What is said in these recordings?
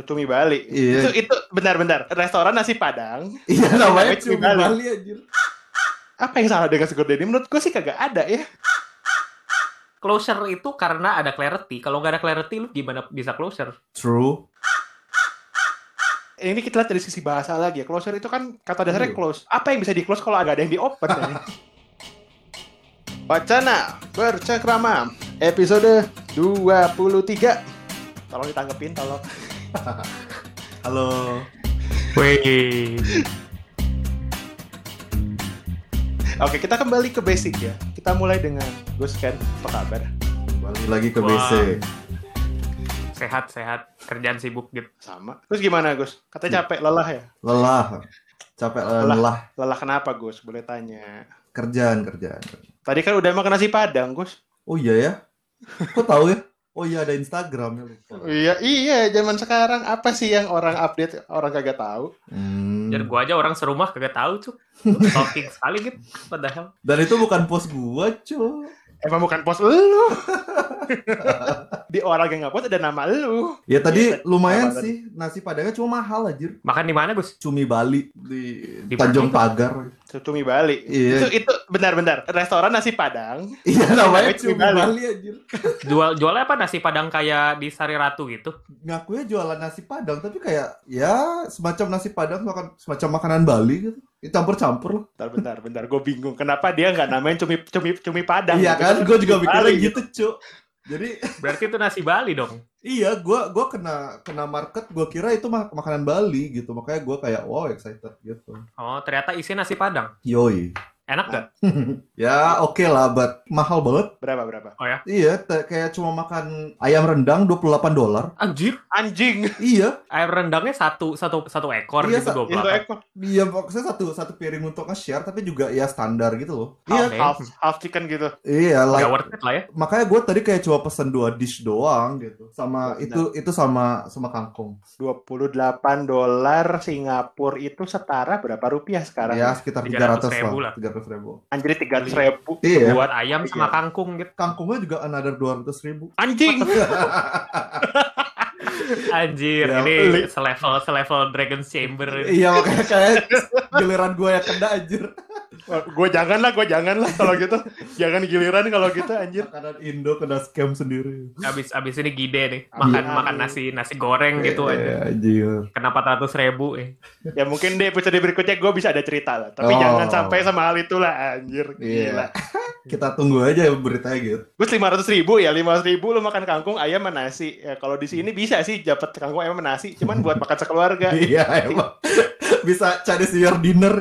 Cumi Bali. Iya. Itu itu benar-benar restoran nasi Padang. Iya namanya Cumi cumi Bali. Bali anjir. Apa yang salah dengan Sugar Daddy? Menurut gue sih kagak ada ya. Closure itu karena ada clarity. Kalau nggak ada clarity, lu gimana bisa closure? True. Ini kita lihat dari sisi bahasa lagi ya. Closure itu kan kata dasarnya Iya. close. Apa yang bisa di close kalau agak ada yang di open? ya? Wacana bercengkrama episode 23. Tolong ditanggepin, tolong. Halo. Wih. Oke, kita kembali ke basic ya. Kita mulai dengan Gus Ken, apa kabar? Balik lagi ke Wah. BC. Sehat, sehat. Kerjaan sibuk gitu. Sama. Terus gimana Gus? Katanya capek, lelah ya? Lelah. Capek Lelah. lelah. Lelah kenapa Gus? Boleh tanya. Kerjaan kerjaan. Tadi kan udah makan nasi Padang, Gus. Oh iya ya? Kok tahu ya? Oh iya ada Instagram ya lupa. Iya, iya, zaman sekarang apa sih yang orang update orang kagak tahu? Hmm. Dan gua aja orang serumah kagak tahu, cuk. Talking sekali gitu. Padahal. Dan itu bukan post gua, cuy. Emang bukan pos lu. Di orang yang nggak post ada nama lu. Ya tadi Iya, lumayan tadi? sih. Nasi padangnya cuma mahal anjir. Makan di mana, Gus? Cumi Bali di, Di Tanjung? Pagar. Cumi Bali. Iya. Itu itu benar-benar restoran nasi Padang. Iya namanya Namanya Cumi Cumi Bali. Bali anjir. Jual jualnya apa nasi padang kayak di Sari Ratu gitu? Ngakunya jualan nasi padang tapi kayak ya semacam nasi padang makan semacam makanan Bali gitu. Campur-campur loh. Bentar, bentar, bentar. Gue bingung. Kenapa dia nggak namain cumi cumi cumi Padang? Iya kan? Gue juga mikirnya gitu, Cuk. Jadi Berarti itu nasi Bali dong. iya, gua gua kena kena market, gua kira itu mak- makanan Bali gitu. Makanya gua kayak wow excited gitu. Oh, ternyata isi nasi padang. Yoi. Enak gak? Ya oke lah, but mahal banget. Berapa berapa? Oh ya? Iya, kayak cuma makan ayam rendang 28 dolar. Anjir, Anjing. Iya, air rendangnya satu satu satu ekor Iya, gitu sa- dua Itu ekor. iya maksudnya satu satu piring untuk nge-share tapi juga ya standar gitu loh. Oh, Iya. Half half chicken gitu. iya like Gak worth it lah ya. makanya gue tadi kayak cuma pesen dua dish doang gitu. Sama Oh, itu itu sama sama kangkung. 28 dolar Singapura itu setara berapa rupiah sekarang? Ya sekitar 300 300 ribu lah, lah. 300 ribu. Anjir 300 ribu. Iya. Buat ayam sama Iya. kangkung gitu. Kangkungnya juga another 200 ribu. Anjing. Anjir, Ya, ini li- selevel selevel Dragon's Chamber. iya makanya kayak giliran gue yang kena anjir. Gue jangan lah, gue jangan lah kalau gitu. Jangan giliran kalau gitu anjir. Makanan Indo kena scam sendiri. Abis abis ini gide nih, makan Iya. makan nasi nasi goreng gitu aja. Iya, anjir. Kena 400 ribu eh. Ya mungkin deh episode berikutnya gue bisa ada cerita lah. Tapi Oh. jangan sampai sama hal itulah anjir. Gila. Iya. Kita tunggu aja beritanya gitu. Gus 500 ribu ya, 500 ribu lu makan kangkung ayam sama nasi. Ya kalau di sini bisa sih dapat kangkung ayam sama nasi, cuman buat makan sekeluarga. Iya emang. Bisa Chinese New Year dinner.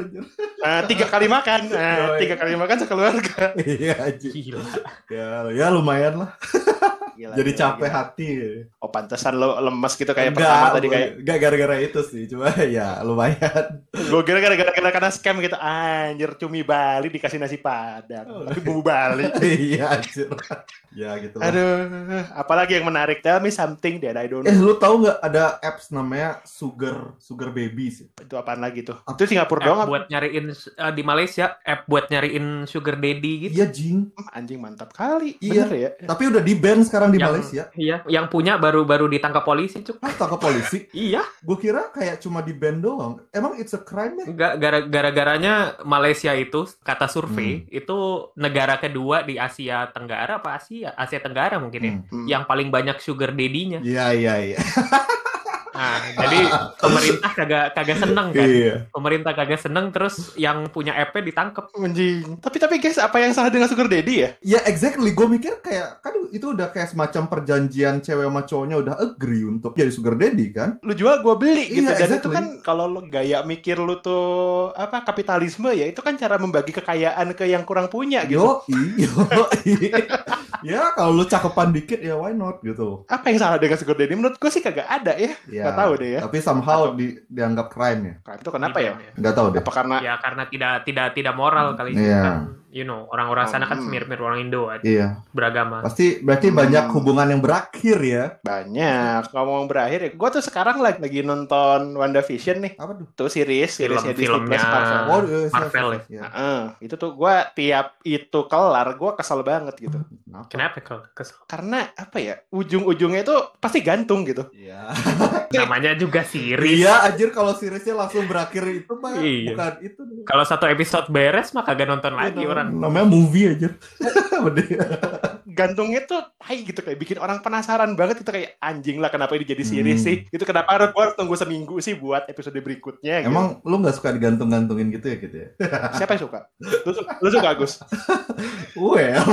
Nah, tiga kali makan, nah, Yoi. tiga kali makan sekeluarga. Iya. Ya, ya lumayan lah. Gila, Jadi gila, capek gila. hati. Oh pantesan lo lemes gitu kayak Enggak, pertama tadi kayak enggak gara-gara itu sih. Cuma ya lumayan. gue kira gara-gara gara karena scam gitu anjir cumi Bali dikasih nasi padang Oh. tapi bumbu Bali iya anjir. Ya gitu lah. aduh apalagi yang menarik tell me something that I don't Eh know lu tahu nggak ada apps namanya Sugar Sugar Babies? itu apaan lagi tuh itu Singapura App doang apa? buat nyariin eh, di Malaysia, app buat nyariin sugar daddy gitu. Iya jing. anjing mantap kali Iya. bener ya Tapi udah di ban sekarang di Yang- Malaysia. Iya, yang punya baru-baru ditangkap polisi, cuk. Ah, tangkap polisi. Iya, Gue kira kayak cuma di ban doang. Emang it's a crime ya? Enggak, gara- gara-garanya Malaysia itu kata survei Hmm. itu negara kedua di Asia Tenggara apa Asia? Asia Tenggara mungkin ya. Hmm. Yang paling banyak sugar daddy-nya. Iya iya iya. Nah, jadi pemerintah kagak kagak seneng kan. Iya. Pemerintah kagak seneng terus yang punya app-nya ditangkep. anjing tapi tapi guys apa yang salah dengan sugar daddy ya Ya exactly. Gue mikir kayak kan itu udah kayak semacam perjanjian cewek sama cowoknya udah agree untuk jadi sugar daddy kan? lu jual gue beli gitu Iya, dan itu exactly. kan kalau lo gaya mikir lu tuh apa kapitalisme ya itu kan cara membagi kekayaan ke yang kurang punya gitu Yo yo Ya kalau lu cakepan dikit ya why not gitu. apa yang salah dengan sugar daddy menurut gue sih kagak ada ya Ya. Nggak tahu deh ya. Tapi somehow di, dianggap crime ya. Nah, itu kenapa ya Nggak tahu deh. apa karena Ya karena tidak tidak tidak moral kali Iya. kan you know, orang-orang sana kan Hmm. mirip-mirip orang Indo kan, Iya. beragama. Pasti berarti Hmm. banyak hubungan yang berakhir ya. Banyak. Ngomong berakhir ya. Gue tuh sekarang lagi, lagi nonton WandaVision nih. Apa tuh? Tuh series, seriesnya Disney. Plus Marvel. Oh, iya, siap, Marvel siap, siap. Heeh, itu tuh gue tiap itu kelar, gue kesel banget gitu. Kenapa? Kenapa kalau kesel? Karena apa ya, ujung-ujungnya itu pasti gantung gitu. Iya. Namanya juga series. Iya, anjir kalau seriesnya langsung berakhir itu mah Iya. bukan itu. Kalau satu episode beres mah kagak nonton lagi Iya, orang. Namanya movie aja. Gantungnya tuh, hai gitu kayak bikin orang penasaran banget gitu kayak anjing lah kenapa ini jadi series Hmm. sih? Itu kenapa harus gua harus tunggu seminggu sih buat episode berikutnya? Gitu. Emang lu nggak suka digantung-gantungin gitu ya gitu ya? siapa yang suka? Lu, lu suka Gus? Well,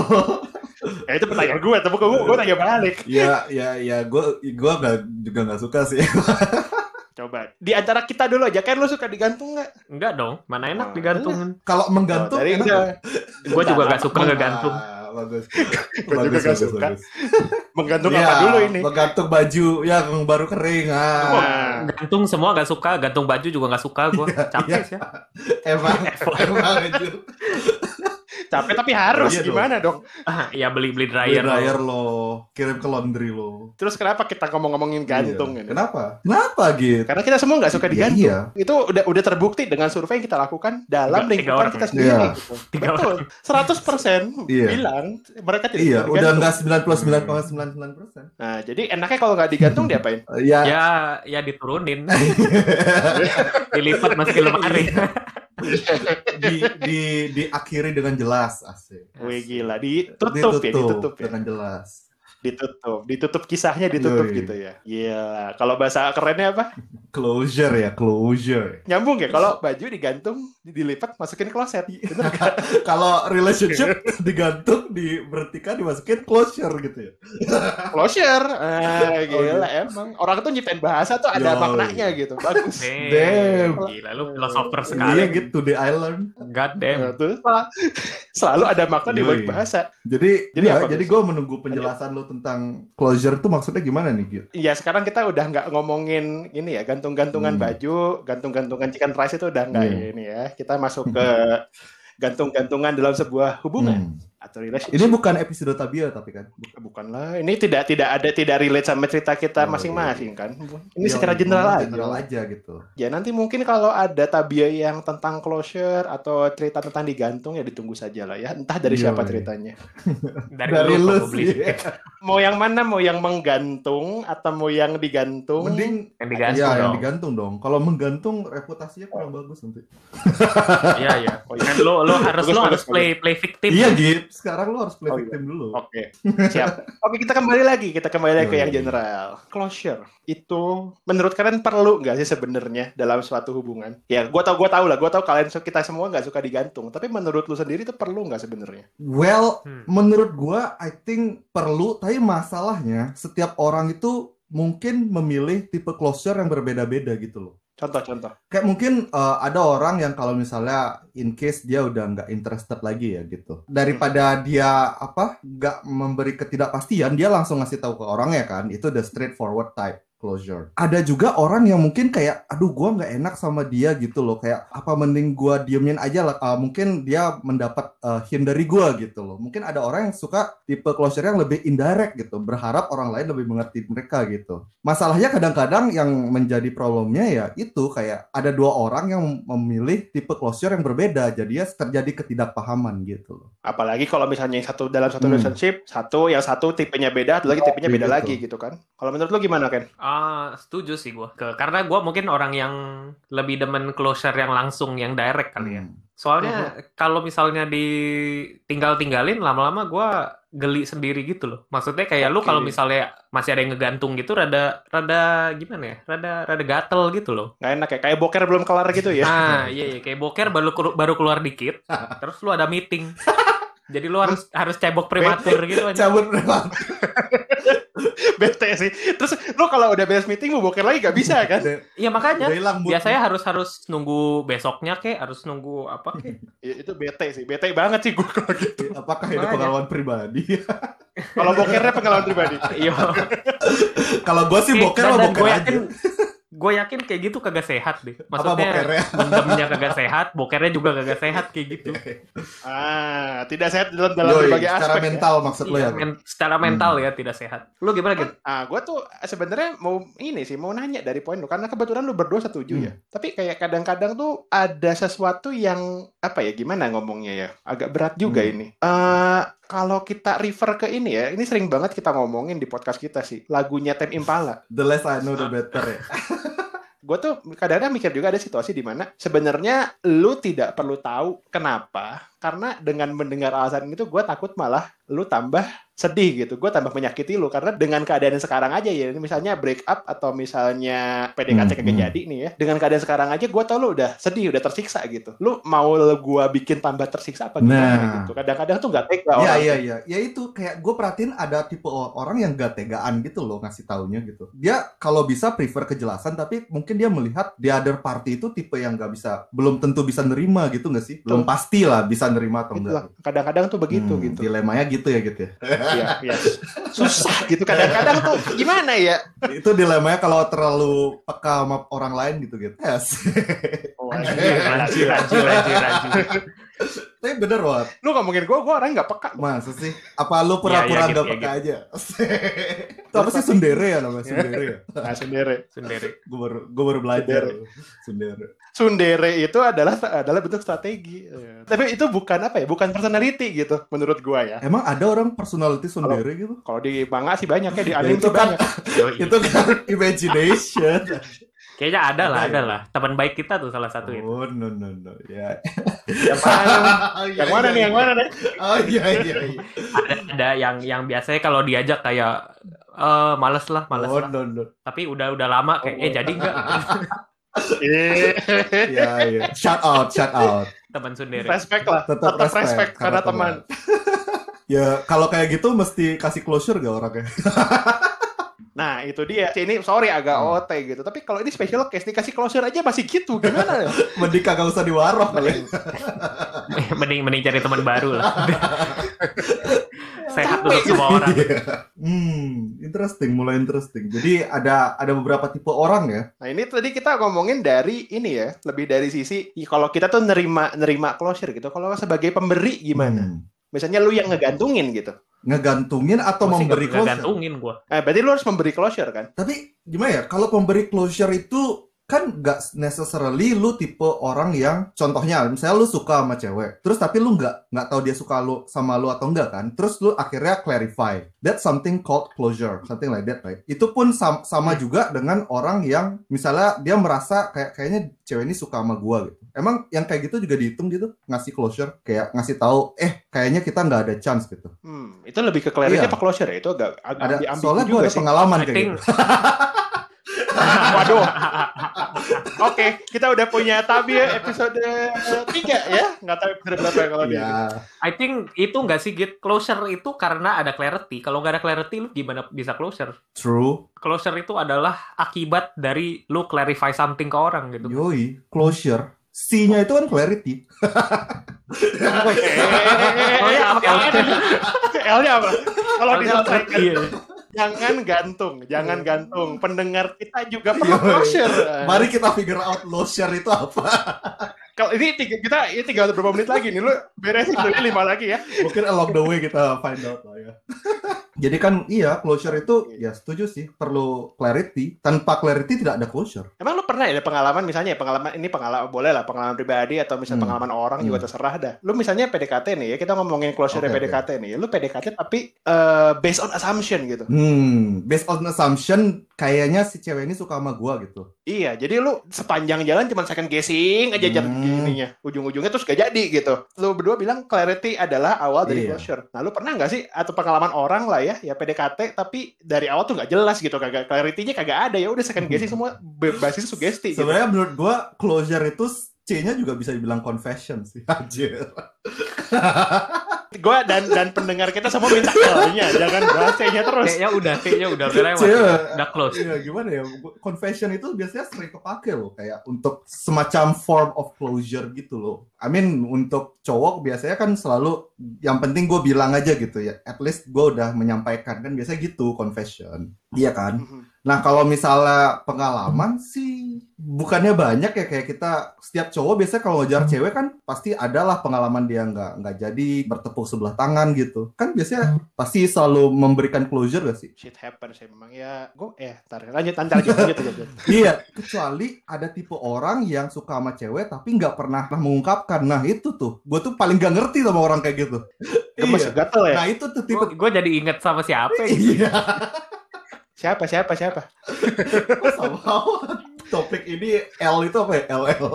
Ya itu pertanyaan gue, tapi gue gue tanya balik. ya ya ya gue gue nggak juga nggak suka sih. Coba di antara kita dulu aja kan lu suka digantung nggak? Enggak dong, mana enak Oh, digantungin. Kalau menggantung Oh, enak? Gue juga gak suka ngegantung. bagus. Gua juga nggak suka. menggantung Iya, apa dulu ini? Menggantung baju yang baru kering. Ah. Gantung semua gak suka, gantung baju juga gak suka gue. Capek iya. ya. Emang emang. Capek tapi harus Iya gimana dong? Ah, ya beli-beli Dryer, dryer. dryer lo, kirim ke laundry lo. Terus kenapa kita ngomong-ngomongin gantung Iya. ini? Kenapa? Kenapa gitu? Karena kita semua nggak suka Ya, digantung. iya. Itu udah udah terbukti dengan survei yang kita lakukan dalam Tiga- tiga lingkungan orang. kita sendiri. Iya. Gitu. Tiga Betul. 100% Iya. bilang mereka tidak Iya, udah digantung. enggak 99,99 persen. Nah, jadi enaknya kalau nggak digantung diapain? Ya, Ya, ya diturunin. Dilipat masukin lemari. di, di diakhiri dengan jelas asik. Wih gila, ditutup, ya, ditutup ya. dengan jelas. Ditutup, ditutup kisahnya ditutup Yoi. gitu ya. Gila. Kalau bahasa kerennya apa? Closure ya, closure. Nyambung ya kalau baju digantung, dilipat, masukin kloset. Iya. Bener? Kalau relationship digantung, diberhentikan, dimasukin closure gitu ya. Closure. Ah, gila Oh, emang. Orang tuh nyiptain bahasa tuh ada Yoi. maknanya gitu. Bagus. Damn. Gila, lu filosofer Iya sekali. gitu, the island. God damn. Nah, tuh sel- selalu ada makna di balik bahasa. Jadi, Jadi ya, apa, jadi gue menunggu penjelasan lo tentang closure tuh maksudnya gimana nih, Gil? Iya, sekarang kita udah nggak ngomongin ini ya, gantung-gantungan Hmm. baju, gantung-gantungan chicken rice itu udah nggak Hmm. ini ya. Kita masuk ke gantung-gantungan dalam sebuah hubungan Hmm. Atau relationship. Ini bukan episode Tabia tapi kan? bukanlah. Ini tidak tidak ada tidak relate sama cerita kita Oh, masing-masing kan. Ini Ya, secara general ngomong aja. General aja gitu. Ya nanti mungkin kalau ada tabia yang tentang closure atau cerita tentang digantung ya ditunggu saja lah ya. Entah dari Iya, siapa iya. ceritanya. Dari, Dari lu, sih. Mau yang mana? Mau yang menggantung atau mau yang digantung? Mending Yang digantung Iya, yang dong. digantung dong. Kalau menggantung reputasinya kurang bagus nanti. Iya, iya. Oh, iya. Kan lo lo harus Bagus, lo bagus, harus play play victim. Iya, Gip. Sekarang lo harus play Oh, iya. victim dulu. Oke, siap. Oke, kita kembali lagi. Kita kembali lagi ke yang general. Closure itu menurut kalian perlu nggak sih sebenarnya dalam suatu hubungan? Ya, gua tau, gua tahu lah. Gua tahu kalian kita semua nggak suka digantung. Tapi menurut lu sendiri itu perlu nggak sebenarnya? Well, Hmm. menurut gua I think perlu, tapi masalahnya setiap orang itu mungkin memilih tipe closure yang berbeda-beda gitu loh. Contoh-contoh. Kayak mungkin eh, ada orang yang kalau misalnya in case dia udah nggak interested lagi ya gitu. Daripada dia apa nggak memberi ketidakpastian, dia langsung ngasih tahu ke orangnya kan. Itu the straightforward type closure. Ada juga orang yang mungkin kayak, aduh gua nggak enak sama dia gitu loh. Kayak apa mending gua diemin aja lah. Eh, mungkin dia mendapat eh, hint dari gua gitu loh. Mungkin ada orang yang suka tipe closure yang lebih indirect gitu. Berharap orang lain lebih mengerti mereka gitu. Masalahnya kadang-kadang yang menjadi problemnya ya itu kayak ada dua orang yang memilih tipe closure yang berbeda. Jadi ya terjadi ketidakpahaman gitu loh. Apalagi kalau misalnya yang satu dalam satu Hmm. relationship, satu yang satu tipenya beda, satu lagi tipenya beda Gitu. lagi gitu kan. Kalau menurut lu gimana, Ken? Ah, setuju sih gua. Ke, karena gua mungkin orang yang lebih demen closure yang langsung, yang direct kali ya. Hmm. Soalnya kalau misalnya ditinggal-tinggalin lama-lama gua geli sendiri gitu loh. Maksudnya kayak lu Oke. kalau misalnya masih ada yang ngegantung gitu rada rada gimana ya? Rada rada gatel gitu loh. Nggak enak ya? Kayak boker belum kelar gitu ya? Nah, iya iya kayak boker baru baru keluar dikit, terus lu ada meeting. Jadi lu harus harus cebok prematur gitu aja. Cabut memang. Bete sih. Terus lu kalau udah beres meeting mau boker lagi gak bisa kan? Udah, Iya makanya biasanya harus harus nunggu besoknya kek, harus nunggu apa kek. Ya, itu bete sih. Bete banget sih gue kalau gitu. Apakah ini pengalaman pribadi? Kalau bokernya pengalaman pribadi. Iya. Kalau gue sih Oke, boker dan boker aja. Gue yakin kayak gitu kagak sehat deh. Apa Maksudnya bokernya? mendemnya kagak sehat, bokernya juga kagak sehat kayak gitu. Ah, tidak sehat dalam dalam Yoi, berbagai secara aspek. ya. mental maksud lo Iya, ya? men- secara mental Hmm. ya tidak sehat. Lu gimana gitu? Ah, gue tuh sebenarnya mau ini sih mau nanya dari poin lu karena kebetulan lu berdua setuju Hmm. ya. Tapi kayak kadang-kadang tuh ada sesuatu yang apa ya gimana ngomongnya ya agak berat juga Hmm. ini. Eh kalau kita refer ke ini ya, ini sering banget kita ngomongin di podcast kita sih lagunya Tem Impala. The less I know the better ya. Gue tuh kadang-kadang mikir juga ada situasi di mana sebenarnya lu tidak perlu tahu kenapa karena dengan mendengar alasan itu gue takut malah lu tambah sedih gitu gue tambah menyakiti lu karena dengan keadaan yang sekarang aja ya misalnya break up atau misalnya PDKT Hmm, kagak hmm. jadi nih ya dengan keadaan sekarang aja gue tau lu udah sedih udah tersiksa gitu lu mau gue bikin tambah tersiksa apa gimana Nah. gitu kadang-kadang tuh nggak tega Iya orang iya iya, ya itu kayak gue perhatiin ada tipe orang yang gak tegaan gitu loh ngasih taunya gitu. Dia kalau bisa prefer kejelasan tapi mungkin dia melihat the other party itu tipe yang gak bisa, belum tentu bisa nerima gitu gak sih? Belum pasti lah bisa nerima atau Gitu enggak. lah. kadang-kadang tuh begitu Hmm, gitu Dilemanya gitu ya gitu ya. Iya, iya. susah gitu kadang-kadang tuh gimana ya itu dilemanya kalau terlalu peka sama orang lain gitu gitu. Yes. Oh, Anjir, anjir, anjir, anjir, anjir. Tapi bener Wat. lu ngomongin gue gue orang nggak peka Masa sih? Apa lu pura-pura Iya, iya, gak gitu, peka iya, aja? itu apa sih sundere ya namanya sundere ya? nah, sendiri Sendiri. Gue baru, gue baru belajar. Sundere. Sundere itu adalah adalah bentuk strategi. Tapi itu bukan apa ya? Bukan personality gitu menurut gua ya. Emang ada orang personality sundere gitu? Kalau di manga sih banyak ya di anime itu kan banyak. Itu kan imagination. Kayaknya ada lah, Ada ada ya? lah. Teman baik kita tuh salah satu itu. Oh no no no ya. Yang mana? yang mana nih? Yang mana nih? Oh iya iya iya. Ada, ada yang yang biasanya kalau diajak kayak eh males lah, males Oh lah. no no. Tapi udah udah lama kayak eh jadi enggak Eh, Ya iya. Shout out shout out. teman sendiri. respect lah. Tetap Tetap, respect, respect, karena karena teman. Ya kalau kayak gitu mesti kasih closure gak orangnya? Nah, itu dia. Ini sorry agak Hmm. OT gitu. Tapi kalau ini special case dikasih closure aja masih gitu. Gimana ya? Mending kagak usah diwarok kali. mending mending cari teman baru lah. Sehat untuk semua orang. Iya. Hmm, interesting, mulai interesting. Jadi ada ada beberapa tipe orang ya. Nah, ini tadi kita ngomongin dari ini ya, lebih dari sisi kalau kita tuh nerima nerima closure gitu. Kalau sebagai pemberi gimana? Hmm. Misalnya lu yang ngegantungin gitu. Ngegantungin atau Gua sih memberi closure? gantungin gua. Eh, berarti lu harus memberi closure kan? Tapi gimana ya? Kalau pemberi closure itu kan nggak necessarily lu tipe orang yang contohnya misalnya lu suka sama cewek terus tapi lu nggak nggak tahu dia suka lu sama lu atau enggak kan terus lu akhirnya clarify that's something called closure something like that right itu pun sam- sama juga dengan orang yang misalnya dia merasa kayak kayaknya cewek ini suka sama gua gitu emang yang kayak gitu juga dihitung gitu ngasih closure kayak ngasih tahu eh kayaknya kita nggak ada chance gitu Hmm, itu lebih ke clarity Iya. apa closure ya? Itu agak agak ada ambi- ambigu soalnya juga ada sih. pengalaman kayak gitu Waduh. Oke, kita udah punya tabi ya, episode 3 ya. Nggak tahu episode berapa ya kalau di ya I think itu nggak sih Git closure itu karena ada clarity. Kalau nggak ada clarity lu gimana bisa closure? true Closure itu adalah akibat dari lu clarify something ke orang gitu. Yoi, closure. C-nya itu kan clarity. Oh, iya, oke, oke. L-nya apa? Kalau diselesaikan Iya. jangan gantung, jangan gantung. Pendengar kita juga perlu Yoi. closure. Mari kita figure out closure itu apa. Kalau ini tiga, kita ini tinggal beberapa menit lagi nih, lu beresin dulu lima lagi ya. Mungkin along the way kita find out lah ya. Jadi kan iya, closure itu ya setuju sih, perlu clarity. Tanpa clarity tidak ada closure. Emang lu pernah ada pengalaman misalnya ya, pengalaman ini pengalaman boleh lah pengalaman pribadi atau misalnya Hmm. pengalaman orang juga Hmm. terserah dah. Lu misalnya PDKT nih ya, kita ngomongin closure Oke, PDKT nih. Lu PDKT tapi eh, based on assumption gitu. Hmm, based on assumption kayaknya si cewek ini suka sama gua gitu. Iya, jadi lu sepanjang jalan cuma second guessing aja jalan Hmm. ininya. Ujung-ujungnya terus gak jadi gitu. Lu berdua bilang clarity adalah awal dari Iya. closure. Nah, lu pernah nggak sih atau pengalaman orang lah ya, ya PDKT tapi dari awal tuh nggak jelas gitu, kagak clarity-nya kagak ada ya udah second guessing semua berbasis sugesti gitu. Sebenarnya menurut gua closure itu C-nya juga bisa dibilang confession sih. Anjir. Gua dan dan pendengar kita semua minta L-nya, jangan bahasanya terus. Kayaknya udah, kayaknya udah udah lewat. Udah close. Iya gimana ya confession itu biasanya sering kepake loh kayak untuk semacam form of closure gitu loh. I mean untuk cowok biasanya kan selalu yang penting gue bilang aja gitu ya. At least gue udah menyampaikan kan biasanya gitu confession. Iya kan. Mhm. Nah, kalau misalnya pengalaman sih bukannya banyak ya kayak kita setiap cowok biasanya kalau ngejar cewek kan pasti adalah pengalaman dia nggak nggak jadi bertepuk sebelah tangan gitu. Kan biasanya pasti selalu memberikan closure gak sih? Shit happens ya memang ya. Gue eh tar lanjut lanjut lanjut lanjut. lanjut, lanjut. Iya, kecuali ada tipe orang yang suka sama cewek tapi nggak pernah mengungkapkan. Nah, itu tuh. Gue tuh paling gak ngerti sama orang kayak gitu. Gemes Iya. gatel ya. Nah, itu tuh tipe Gue jadi inget sama siapa ya? Iya. Siapa siapa siapa? Topik ini L itu apa ya? LL.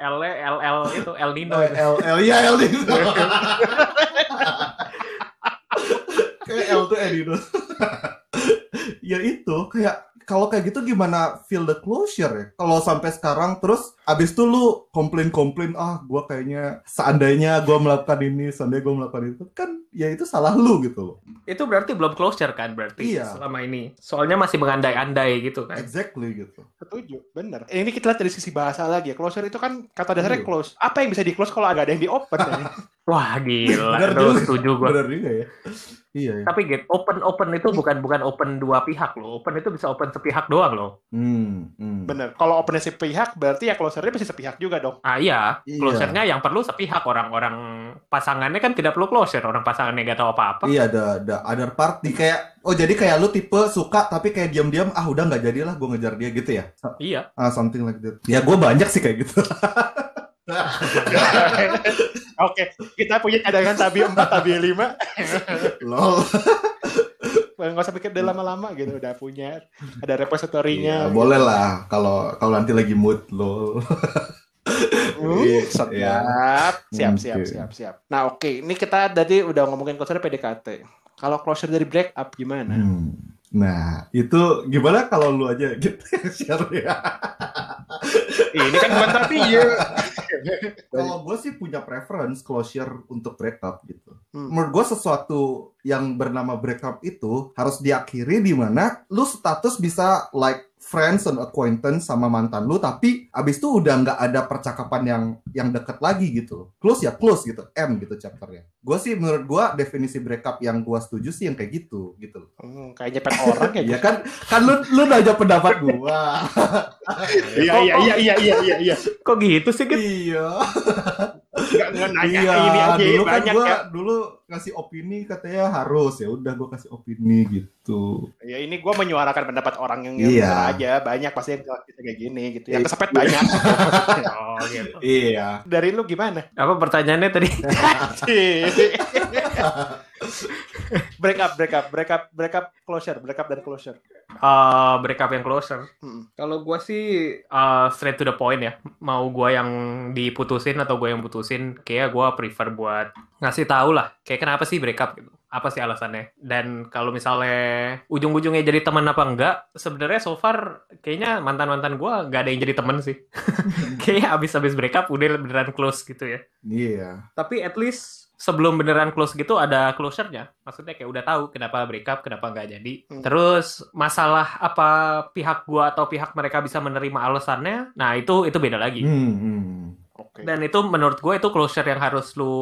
L L L itu El Nino. Oh, L L iya L itu. kayak L tuh Edino. ya itu kayak kalau kayak gitu gimana feel the closure ya? Kalau sampai sekarang terus abis itu lu komplain-komplain ah gua kayaknya seandainya gua melakukan ini, seandainya gua melakukan itu kan ya itu salah lu gitu loh. Itu berarti belum closure kan berarti Iya. selama ini. Soalnya masih mengandai-andai gitu kan. Exactly gitu. Setuju, bener. Ini kita lihat dari sisi bahasa lagi ya. Closure itu kan kata dasarnya Iya. close. Apa yang bisa di close kalau agak ada yang di open? ya? Wah gila, Bener juga. setuju gue. Benar juga ya. Iya ya. Tapi gitu, open open itu bukan bukan open dua pihak loh. Open itu bisa open sepihak doang loh. Hmm, hmm. bener. Kalau opennya sepihak, berarti ya closernya pasti sepihak juga dong. Ah iya, Iya. closure-nya yang perlu sepihak orang-orang pasangannya kan tidak perlu closure. Orang pasangannya gak tahu apa-apa. Iya ada ada other party kayak oh jadi kayak lu tipe suka tapi kayak diam-diam ah udah nggak jadilah gue ngejar dia gitu ya Iya. ah something like that ya gue banyak sih kayak gitu Oke, kita punya cadangan tabi 4, tabi 5. lol Nggak usah pikir udah lama-lama gitu, udah punya. Ada repositorinya. boleh lah kalau kalau nanti lagi mood lol Hmm, Iya, siap, iya. siap, siap, Oke. siap, siap. Nah, oke, ini kita tadi udah ngomongin closure PDKT. Kalau closure dari break up gimana? Hmm. Nah itu gimana kalau lu aja gitu share ya Ini kan bukan tapi ya. kalau gue sih punya preference closure untuk breakup gitu Hmm. menurut gue sesuatu yang bernama breakup itu harus diakhiri di mana lu status bisa like friends and acquaintance sama mantan lu tapi abis itu udah nggak ada percakapan yang yang deket lagi gitu close ya close gitu M gitu chapternya. Gue sih menurut gue definisi breakup yang gue setuju sih yang kayak gitu gitu Hmm, kayak nyepet orang ya kan kan lu lu nanya pendapat gua. Iya, iya, iya, iya, iya, iya, iya. Kok gitu sih, Git? iya Nggak nanya iya ini aja dulu kan banyak gua ya. dulu ngasih opini katanya harus ya udah gua kasih opini gitu Ya ini gue menyuarakan pendapat orang yang Iya. aja banyak pasti yang kita kayak gini gitu. Yang Iya. kesepet banyak. Oh, gitu. iya Dari lu gimana? Apa pertanyaannya tadi? break up, break up, break up, break up, closure, break up dan closure. Eh, breakup yang closure. Hmm. Kalau gua sih eh, straight to the point ya. Mau gua yang diputusin atau gua yang putusin, kayak gua prefer buat ngasih tahu lah. Kayak kenapa sih breakup gitu. Apa sih alasannya? Dan kalau misalnya ujung-ujungnya jadi teman apa enggak, sebenarnya so far kayaknya mantan-mantan gua nggak ada yang jadi teman sih. Kayaknya abis-abis breakup udah beneran close gitu ya. iya Tapi at least sebelum beneran close gitu ada closure-nya. Maksudnya kayak udah tahu kenapa breakup, kenapa nggak jadi. Hmm. Terus masalah apa pihak gua atau pihak mereka bisa menerima alasannya, nah itu itu beda lagi. hmm, Oke. Dan itu menurut gue itu closure yang harus lu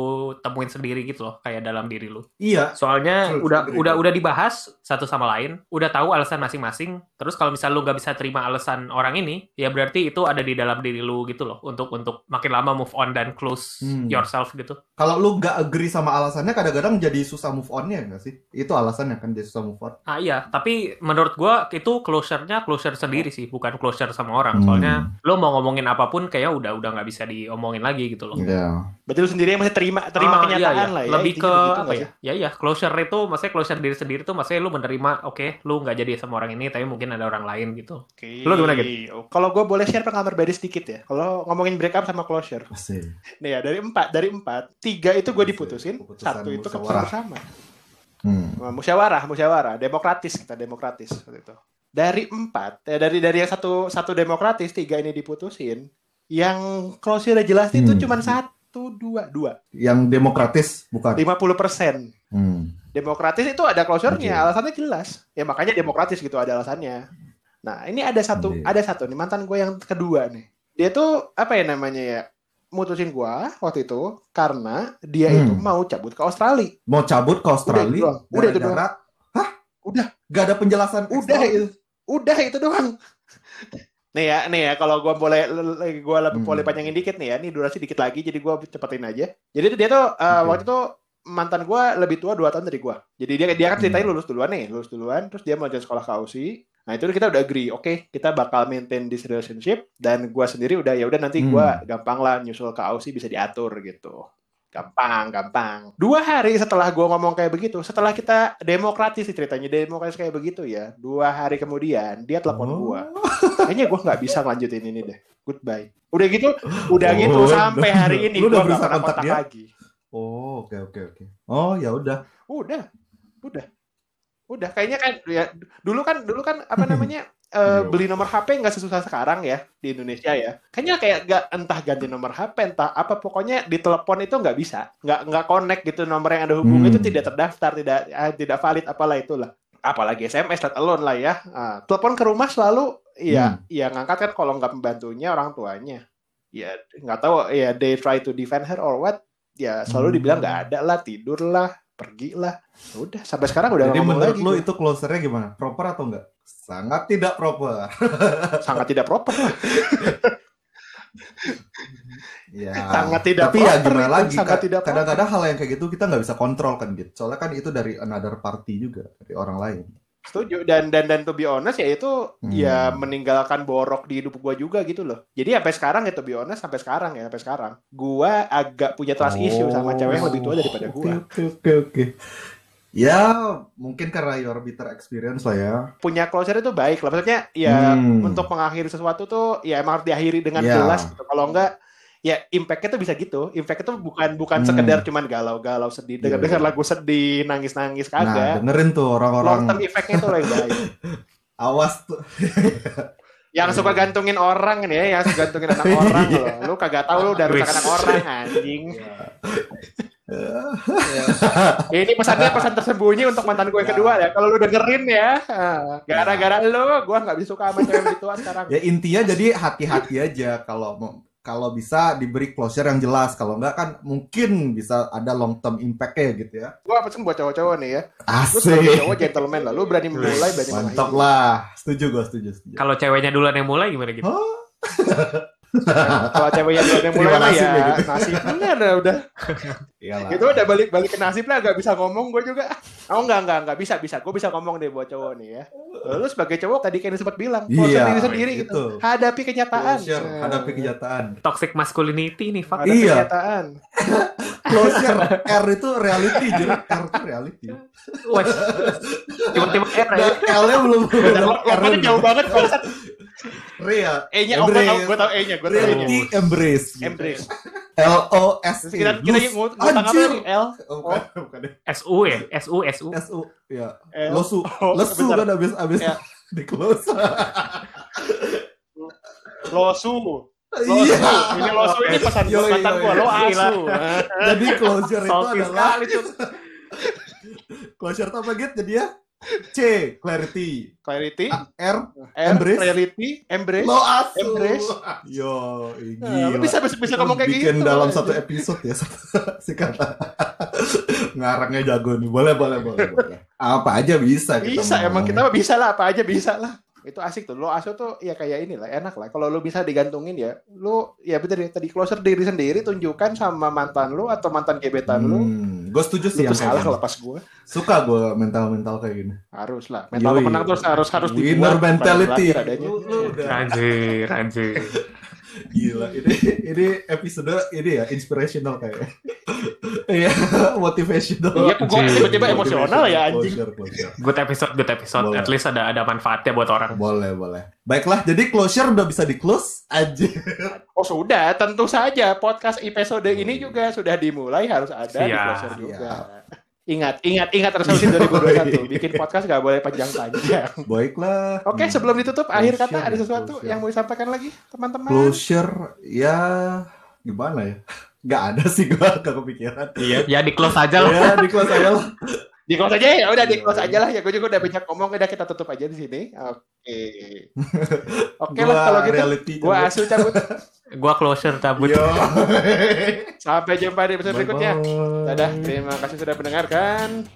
temuin sendiri gitu loh, kayak dalam diri lu. iya Soalnya True, udah udah udah dibahas satu sama lain, udah tahu alasan masing-masing. Terus kalau misal lu nggak bisa terima alasan orang ini, ya berarti itu ada di dalam diri lu gitu loh, untuk untuk makin lama move on dan close Hmm. yourself gitu. kalau lu nggak agree sama alasannya kadang-kadang jadi susah move onnya nggak sih itu alasannya kan jadi susah move on Ah iya, tapi menurut gua itu closure-nya closure sendiri sih, bukan closure sama orang. Hmm. Soalnya lo mau ngomongin apa pun kayak udah udah nggak bisa diomongin lagi gitu loh. Iya. Berarti lu sendiri yang masih terima terima Ah, kenyataan iya, iya. lah ya. Lebih ke apa ya? Ya iya, closure itu maksudnya closure diri sendiri tuh maksudnya lu menerima oke, lu nggak jadi sama orang ini tapi mungkin ada orang lain gitu. Oke. Lu gimana, Kalau gue boleh share pengalaman pribadi sedikit ya. Kalau ngomongin break up sama closure. Asik. Nih ya, dari empat, dari empat, tiga itu gue diputusin, Keputusan satu itu keputusan musyawarah. bersama. Hmm. Nah, musyawarah, musyawarah, demokratis kita demokratis waktu itu. Dari empat, eh, dari dari yang satu satu demokratis, tiga ini diputusin. Yang closure jelas itu Hmm. cuma satu, dua, dua, Yang demokratis bukan. lima puluh persen. Hmm. Demokratis itu ada closure-nya, Oke. alasannya jelas. Ya makanya demokratis gitu ada alasannya. Nah ini ada satu, Oke. ada satu nih mantan gue yang kedua nih. Dia tuh apa ya namanya ya? Mutusin gua waktu itu karena dia Hmm. itu mau cabut ke Australia. Mau cabut ke Australia doang. Udah itu gara-gara Hah? Udah. Gak ada penjelasan Udah itu. Udah itu doang. Nih ya, nih ya, kalau gua boleh gua lebih Hmm. boleh panjangin dikit nih ya. Nih durasi dikit lagi, jadi gua cepetin aja. Jadi dia tuh uh, waktu itu mantan gua lebih tua 2 tahun dari gua. Jadi dia dia kan ceritanya Hmm. lulus duluan nih, lulus duluan, terus dia mau lanjut sekolah ke Aussie. Nah itu kita udah agree, oke kita bakal maintain this relationship dan gua sendiri udah ya udah nanti gua gampang lah nyusul ke Aussie bisa diatur gitu. Gampang, gampang. Dua hari setelah gua ngomong kayak begitu, setelah kita demokratis sih ceritanya, demokratis kayak begitu ya. Dua hari kemudian dia telepon Oh. gua. Kayaknya gua nggak bisa lanjutin ini deh. Goodbye. Udah gitu, udah Oh, gitu sampai hari ini gua udah nggak pernah kontak dia? lagi. Oh, oke oke oke. Oh, ya udah. Udah, udah, udah. Kayaknya kan ya dulu kan dulu kan apa namanya eh, Iya. beli nomor HP nggak sesusah sekarang ya di Indonesia ya. Kayaknya kayak nggak entah ganti nomor HP entah apa pokoknya di telepon itu nggak bisa, nggak nggak connect gitu nomor yang ada hubungan Hmm. itu tidak terdaftar, tidak eh, tidak valid apalah itulah. Apalagi SMS let alone lah ya. Ah, telepon ke rumah selalu ya Hmm. ya ngangkat kan kalau nggak pembantunya orang tuanya. Ya nggak tahu ya they try to defend her or what. Ya selalu Hmm. dibilang nggak ada lah, tidur lah, pergi lah. Udah sampai sekarang udah Jadi menurut lagi. lu gua. itu closernya gimana? Proper atau enggak? Sangat tidak proper. sangat tidak proper lah. Ya. Sangat tidak Tapi ya gimana lagi? sangat Ka- tidak. Kadang-kadang hal yang kayak gitu kita nggak bisa kontrol kan gitu. Soalnya kan itu dari another party juga, dari orang lain. Setuju dan dan dan to be honest ya itu Hmm. ya meninggalkan borok di hidup gua juga gitu loh. Jadi sampai sekarang ya to be honest sampai sekarang ya sampai sekarang gua agak punya trust issue sama cewek yang lebih tua daripada Oh, Oke, gua. Oke oke oke. Ya mungkin karena your bitter experience lah ya. Punya closure itu baik lah. Maksudnya ya Hmm. untuk mengakhiri sesuatu tuh ya emang harus diakhiri dengan Ya. jelas gitu. Kalau enggak ya impact-nya tuh bisa gitu. Impact itu bukan bukan Hmm. sekedar cuman galau-galau sedih, Iya, dengar-dengar iya. lagu sedih, nangis-nangis Nah kagak. dengerin tuh Long orang-orang term effect-nya itu lah yang baik. awas tuh. yang suka gantungin orang nih ya, yang suka gantungin anak orang loh. Lu kagak tahu lu udah rusak anak orang anjing. Ya. Ini pesannya pesan tersembunyi untuk mantan gue yang kedua ya. Kalau lu dengerin ya, gara-gara lu gue nggak bisa suka sama cewek tua sekarang. Ya intinya jadi hati-hati aja kalau mau kalau bisa diberi closure yang jelas. Kalau enggak kan mungkin bisa ada long term impact-nya gitu ya. Gue pesen buat cowok-cowok nih ya. Lu sebagai Asik. cowok gentleman lah. Lu berani memulai, berani Mantap lah. Setuju gue, setuju, setuju. Kalau ceweknya duluan yang mulai gimana gitu? Kalau ceweknya duluan yang mulai nasib ya ya gitu. nasibnya udah udah Iyalah. itu udah balik balik ke nasib lah gak bisa ngomong gue juga oh enggak enggak enggak bisa bisa gue bisa ngomong deh buat cowok nih ya lu sebagai cowok tadi kayak sempat bilang Iya, diri sendiri gitu. gitu hadapi kenyataan Closure, Nah, hadapi kenyataan. Toxic masculinity nih, fuck. hadapi Iya. kenyataan Closure R itu reality, jadi R itu reality. Wes. Tiba-tiba R ya. Dan L-nya belum Dan lo- R-nya Lompatnya jauh banget. Real. E-nya oh, gue tau, gue tau E-nya, gue tau E-nya. Embrace. Embrace. L O S T. kita kita ngutang apa? L. Oh, bukan, bukan deh. SU ya? SU, SU. S U. Ya. L. Losu. Oh, Lesu bentar. kan abis abis Ya. di close. Losu. Losu. Iya. Ini losu ini pesan yoi. gue. Lo asu. Jadi closure itu adalah closure apa gitu jadi ya? C clarity. Clarity. A- R R. Embrace. Reality. Embrace. lo asu. Embrace. Yo, Nah, gila. bisa bisa, bisa ngomong kayak bikin gitu. dalam satu episode ya satu si kata ngarangnya jago nih boleh boleh boleh boleh apa aja bisa kita Bisa mau emang kita bisa lah apa aja bisa lah. Itu asik tuh. Lo asu tuh ya kayak inilah enak lah. Kalau lo bisa digantungin ya, lo ya bener ya tadi closer diri sendiri tunjukkan sama mantan lo atau mantan gebetan lo. hmm, gue setuju sih yang salah gini. lepas gue. suka gue mental mental kayak gini Harus lah. Mental Yoi. pemenang terus harus harus winner dibuat, mentality adanya. lu, lu udah Anjir, anjir. Gila ini ini episode ini ya inspirational kayaknya iya motivational Iya, kok gue tiba-tiba emosional ya anjing. Closure, closure. Good episode, good episode. Boleh. At least ada ada manfaatnya buat orang. boleh boleh baiklah jadi closure udah bisa di close aja Oh sudah, tentu saja podcast episode ini juga sudah dimulai harus ada di Siap. closer juga. Ingat, ingat, ingat resolusi 2021. Bikin podcast gak boleh panjang-panjang. baiklah Oke, sebelum ditutup, akhir kata Closure ada ya, sesuatu closure. yang mau disampaikan lagi, teman-teman? closure ya gimana ya nggak ada sih gua gak kepikiran Iya. Ya di close aja lah. ya di close aja lah Di close aja ya, udah di Iya. close aja lah ya. Gue juga udah banyak ngomong, udah kita tutup aja di sini. Oke. Oke Gua lah kalau gitu. reality Gua cabut. asu cabut. Gua closure cabut. Yo. Sampai jumpa di episode berikutnya. Dadah, terima kasih sudah mendengarkan.